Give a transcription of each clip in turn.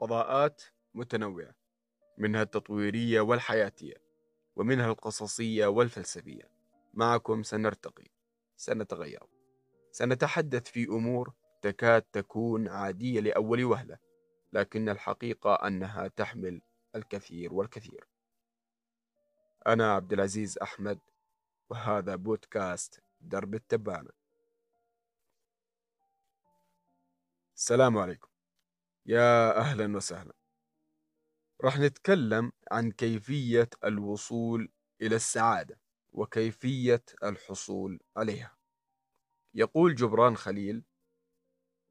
فضاءات متنوعة منها التطويرية والحياتية ومنها القصصية والفلسفية. معكم سنرتقي سنتغير. سنتحدث في أمور تكاد تكون عادية لأول وهلة لكن الحقيقة أنها تحمل الكثير والكثير. أنا عبد العزيز أحمد وهذا بودكاست درب التبانة. السلام عليكم. يا أهلا وسهلا. راح نتكلم عن كيفية الوصول إلى السعادة وكيفية الحصول عليها. يقول جبران خليل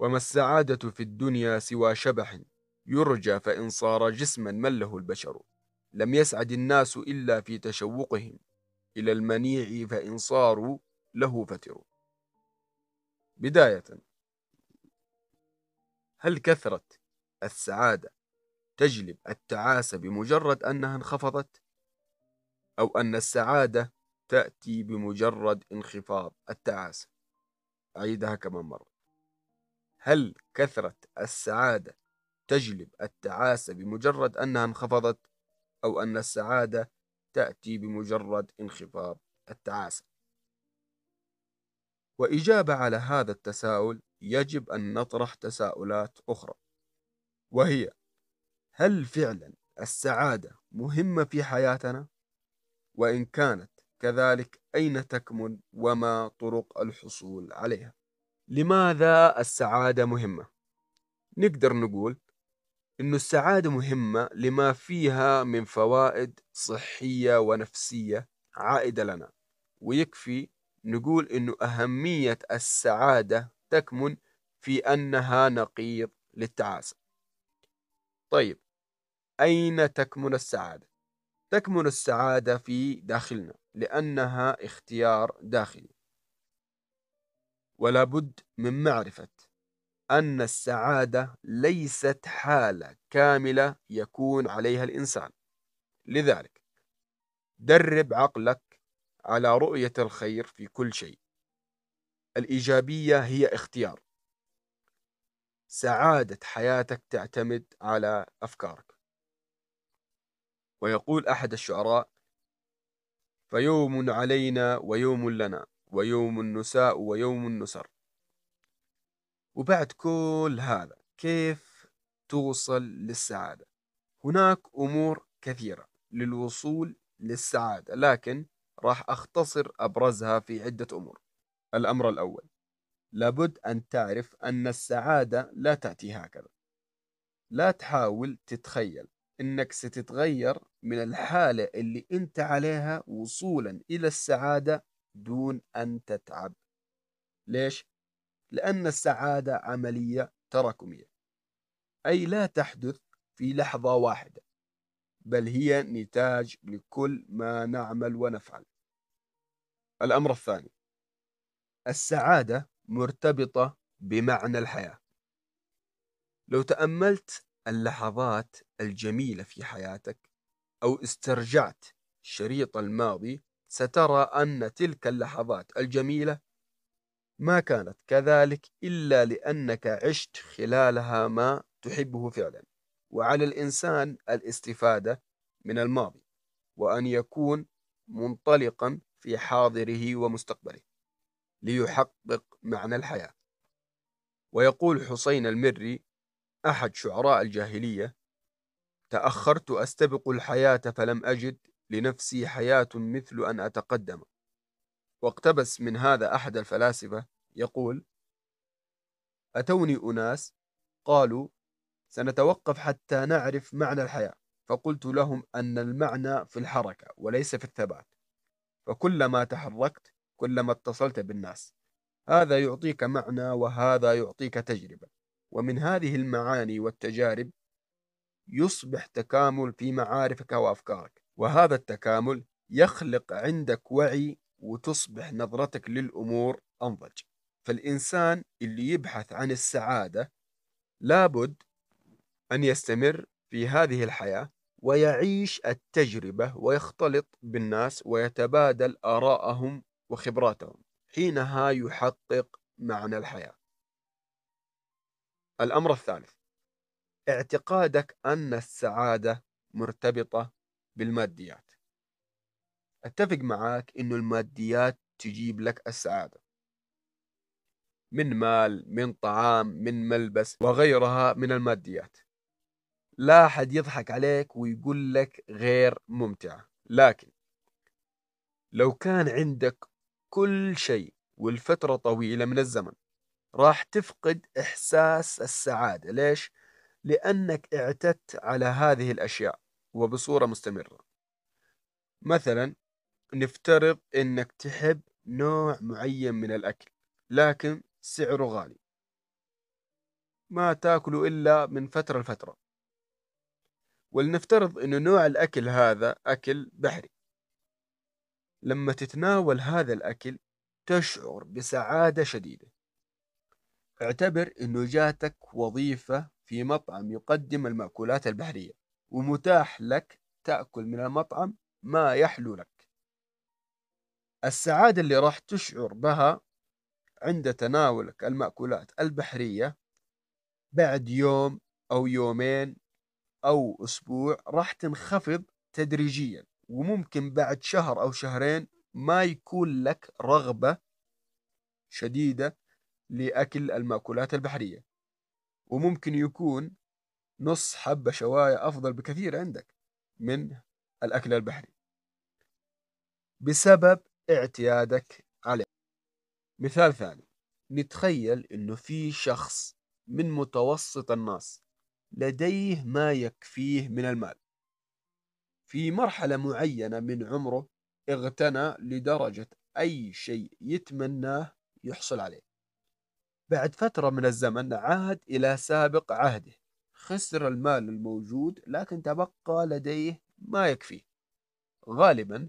وما السعادة في الدنيا سوى شبح يرجى فإن صار جسما من له البشر. لم يسعد الناس إلا في تشوقهم. إلى المنيع فإن صاروا له فتروا بداية. هل كثرة السعادة تجلب التعاسة بمجرد أنها انخفضت؟ أو أن السعادة تأتي بمجرد انخفاض التعاسة؟ أعيدها كمان مرة هل كثرة السعادة تجلب التعاسة بمجرد أنها انخفضت؟ أو أن السعادة تأتي بمجرد انخفاض التعاسة؟ وإجابة على هذا التساؤل يجب أن نطرح تساؤلات أخرى وهي هل فعلا السعادة مهمة في حياتنا؟ وإن كانت كذلك أين تكمن وما طرق الحصول عليها؟ لماذا السعادة مهمة؟ نقدر نقول إنه السعادة مهمة لما فيها من فوائد صحية ونفسية عائدة لنا ويكفي نقول إنه أهمية السعادة تكمن في أنها نقيض للتعاسة. طيب أين تكمن السعادة؟ تكمن السعادة في داخلنا لأنها اختيار داخلي. ولا بد من معرفة أن السعادة ليست حالة كاملة يكون عليها الإنسان. لذلك درب عقلك على رؤية الخير في كل شيء. الإيجابية هي اختيار. سعادة حياتك تعتمد على أفكارك. ويقول أحد الشعراء فيوم علينا ويوم لنا ويوم نساء ويوم نسر وبعد كل هذا كيف توصل للسعادة؟ هناك أمور كثيرة للوصول للسعادة لكن راح أختصر أبرزها في عدة أمور. الأمر الأول. لابد أن تعرف أن السعادة لا تأتي هكذا. لا تحاول تتخيل أنك ستتغير من الحالة اللي أنت عليها وصولا إلى السعادة دون أن تتعب. ليش؟ لأن السعادة عملية تراكمية. أي لا تحدث في لحظة واحدة. بل هي نتاج لكل ما نعمل ونفعل. الأمر الثاني. السعادة مرتبطة بمعنى الحياة. لو تأملت اللحظات الجميلة في حياتك أو استرجعت شريط الماضي سترى أن تلك اللحظات الجميلة ما كانت كذلك إلا لأنك عشت خلالها ما تحبه فعلا. وعلى الإنسان الاستفادة من الماضي وأن يكون منطلقا في حاضره ومستقبله. ليحقق معنى الحياة. ويقول حسين المري أحد شعراء الجاهلية تأخرت أستبق الحياة فلم أجد لنفسي حياة مثل أن أتقدم. واقتبس من هذا أحد الفلاسفة يقول أتوني أناس قالوا سنتوقف حتى نعرف معنى الحياة. فقلت لهم أن المعنى في الحركة وليس في الثبات. فكلما تحركت كلما اتصلت بالناس. هذا يعطيك معنى وهذا يعطيك تجربة. ومن هذه المعاني والتجارب يصبح تكامل في معارفك وأفكارك. وهذا التكامل يخلق عندك وعي وتصبح نظرتك للأمور أنضج. فالإنسان اللي يبحث عن السعادة لابد أن يستمر في هذه الحياة ويعيش التجربة ويختلط بالناس ويتبادل آراءهم وخبراتهم حينها يحقق معنى الحياة. الأمر الثالث اعتقادك أن السعادة مرتبطة بالماديات. أتفق معاك إنه الماديات تجيب لك السعادة. من مال من طعام من ملبس وغيرها من الماديات. لا أحد يضحك عليك ويقول لك غير ممتعة لكن لو كان عندك كل شيء والفترة طويلة من الزمن. راح تفقد إحساس السعادة. ليش؟ لأنك اعتدت على هذه الأشياء وبصورة مستمرة. مثلا نفترض أنك تحب نوع معين من الأكل لكن سعره غالي. ما تاكله إلا من فترة لفترة. ولنفترض أنه نوع الأكل هذا أكل بحري. لما تتناول هذا الأكل تشعر بسعادة شديدة. اعتبر أنه جاتك وظيفة في مطعم يقدم المأكولات البحرية ومتاح لك تأكل من المطعم ما يحلو لك. السعادة اللي راح تشعر بها عند تناولك المأكولات البحرية بعد يوم أو يومين أو أسبوع راح تنخفض تدريجيا. وممكن بعد شهر أو شهرين ما يكون لك رغبة شديدة لأكل المأكولات البحرية. وممكن يكون نص حبة شواية أفضل بكثير عندك من الأكل البحري. بسبب اعتيادك عليه. مثال ثاني. نتخيل إنه في شخص من متوسط الناس لديه ما يكفيه من المال. في مرحلة معينة من عمره اغتنى لدرجة أي شيء يتمناه يحصل عليه. بعد فترة من الزمن عاد إلى سابق عهده. خسر المال الموجود لكن تبقى لديه ما يكفيه غالبا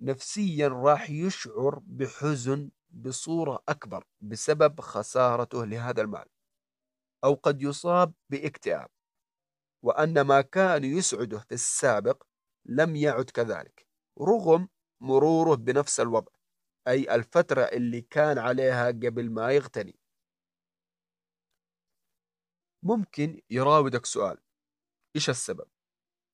نفسيا راح يشعر بحزن بصورة أكبر بسبب خسارته لهذا المال أو قد يصاب باكتئاب. وأن ما كان يسعده في السابق لم يعد كذلك. رغم مروره بنفس الوضع أي الفترة اللي كان عليها قبل ما يغتني. ممكن يراودك سؤال. إيش السبب؟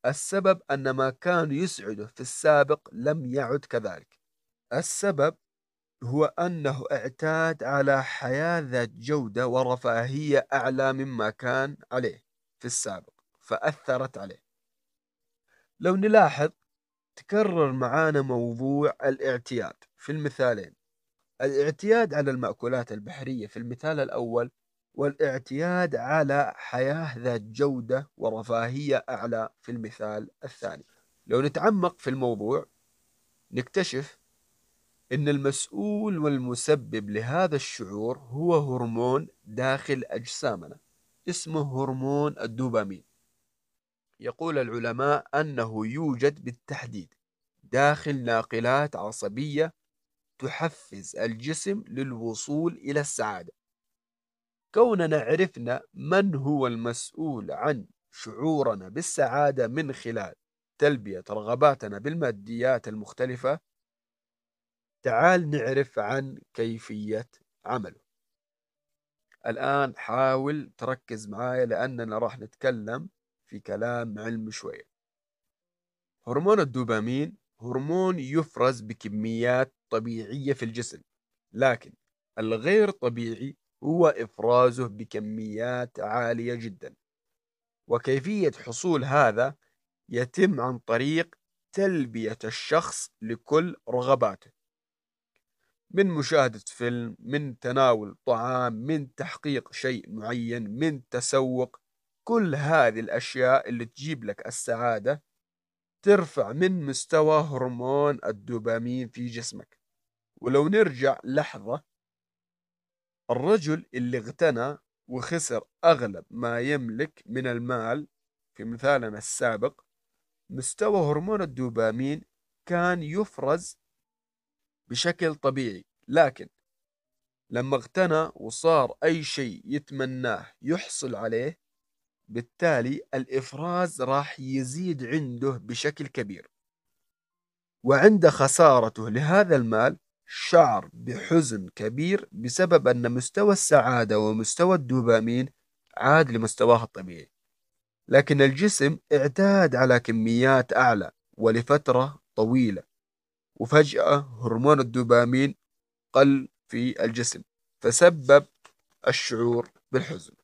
السبب أن ما كان يسعده في السابق لم يعد كذلك. السبب هو أنه اعتاد على حياة ذات جودة ورفاهية أعلى مما كان عليه في السابق فأثرت عليه. لو نلاحظ تكرر معانا موضوع الاعتياد في المثالين. الاعتياد على المأكولات البحرية في المثال الأول والاعتياد على حياة ذات جودة ورفاهية أعلى في المثال الثاني. لو نتعمق في الموضوع نكتشف إن المسؤول والمسبب لهذا الشعور هو هرمون داخل أجسامنا اسمه هرمون الدوبامين. يقول العلماء أنه يوجد بالتحديد داخل ناقلات عصبية تحفز الجسم للوصول إلى السعادة. كوننا عرفنا من هو المسؤول عن شعورنا بالسعادة من خلال تلبية رغباتنا بالماديات المختلفة تعال نعرف عن كيفية عمله. الآن حاول تركز معايا لأننا راح نتكلم في كلام علم شوية. هرمون الدوبامين هرمون يفرز بكميات طبيعية في الجسم لكن الغير طبيعي هو إفرازه بكميات عالية جدا. وكيفية حصول هذا يتم عن طريق تلبية الشخص لكل رغباته. من مشاهدة فيلم من تناول طعام من تحقيق شيء معين من تسوق كل هذه الأشياء اللي تجيب لك السعادة ترفع من مستوى هرمون الدوبامين في جسمك. ولو نرجع لحظة الرجل اللي اغتنى وخسر أغلب ما يملك من المال في مثالنا السابق مستوى هرمون الدوبامين كان يفرز بشكل طبيعي. لكن لما اغتنى وصار أي شيء يتمناه يحصل عليه بالتالي الإفراز راح يزيد عنده بشكل كبير. وعند خسارته لهذا المال شعر بحزن كبير بسبب أن مستوى السعادة ومستوى الدوبامين عاد لمستواه الطبيعي. لكن الجسم اعتاد على كميات أعلى ولفترة طويلة وفجأة هرمون الدوبامين قل في الجسم فسبب الشعور بالحزن.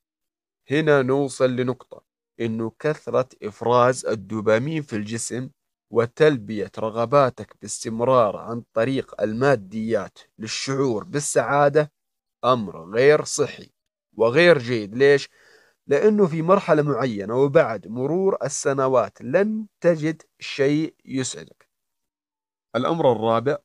هنا نوصل لنقطة إنه كثرة إفراز الدوبامين في الجسم وتلبية رغباتك باستمرار عن طريق الماديات للشعور بالسعادة أمر غير صحي وغير جيد. ليش؟ لأنه في مرحلة معينة وبعد مرور السنوات لن تجد شيء يسعدك. الأمر الرابع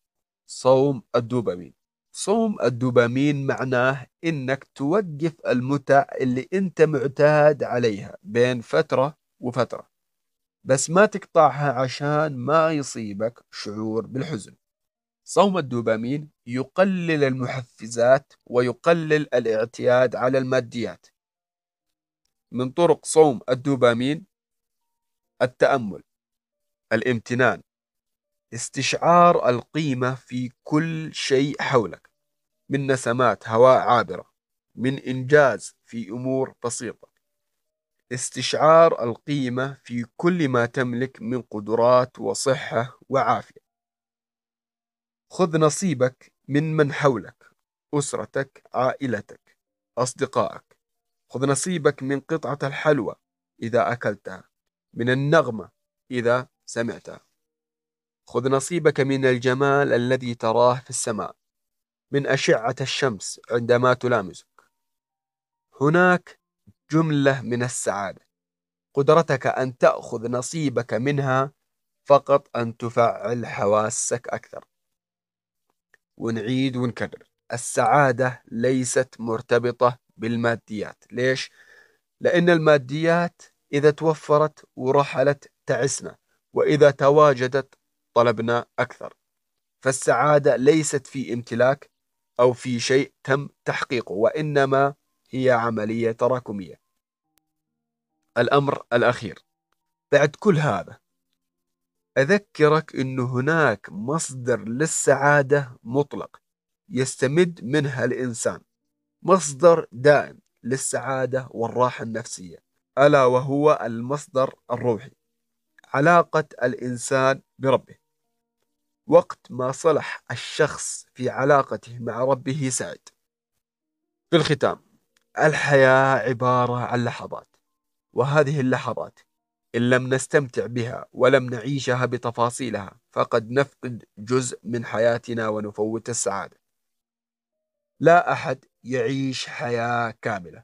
صوم الدوبامين. صوم الدوبامين معناه إنك توقف المتع اللي أنت معتاد عليها بين فترة وفترة. بس ما تقطعها عشان ما يصيبك شعور بالحزن. صوم الدوبامين يقلل المحفزات ويقلل الاعتياد على الماديات. من طرق صوم الدوبامين التأمل الامتنان استشعار القيمة في كل شيء حولك. من نسمات هواء عابرة من إنجاز في أمور بسيطة. استشعار القيمة في كل ما تملك من قدرات وصحة وعافية. خذ نصيبك من من حولك أسرتك عائلتك أصدقائك. خذ نصيبك من قطعة الحلوى إذا أكلتها من النغمة إذا سمعتها. خذ نصيبك من الجمال الذي تراه في السماء. من أشعة الشمس عندما تلامسك. هناك جملة من السعادة. قدرتك أن تأخذ نصيبك منها فقط أن تفعل حواسك أكثر. ونعيد ونكرر. السعادة ليست مرتبطة بالماديات. ليش؟ لأن الماديات إذا توفرت ورحلت تعسنا وإذا تواجدت طلبنا أكثر. فالسعادة ليست في امتلاك أو في شيء تم تحقيقه وإنما هي عملية تراكمية. الأمر الأخير. بعد كل هذا أذكرك أن هناك مصدر للسعادة مطلق يستمد منها الإنسان. مصدر دائم للسعادة والراحة النفسية ألا وهو المصدر الروحي. علاقة الإنسان بربه. وقت ما صلح الشخص في علاقته مع ربه سعد. في الختام الحياة عبارة عن لحظات وهذه اللحظات إن لم نستمتع بها ولم نعيشها بتفاصيلها فقد نفقد جزء من حياتنا ونفوت السعادة. لا أحد يعيش حياة كاملة.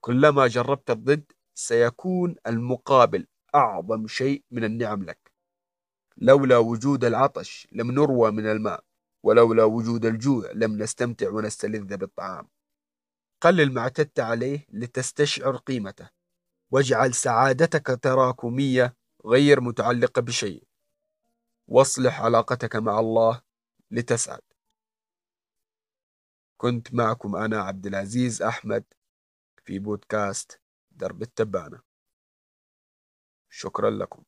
كلما جربت الضد سيكون المقابل أعظم شيء من النعم لك. لولا وجود العطش لم نروى من الماء ولولا وجود الجوع لم نستمتع ونستلذ بالطعام. قلل ما اعتدت عليه لتستشعر قيمته واجعل سعادتك تراكمية غير متعلقة بشيء. واصلح علاقتك مع الله لتسعد. كنت معكم أنا عبد العزيز أحمد في بودكاست درب التبانة. شكرا لكم.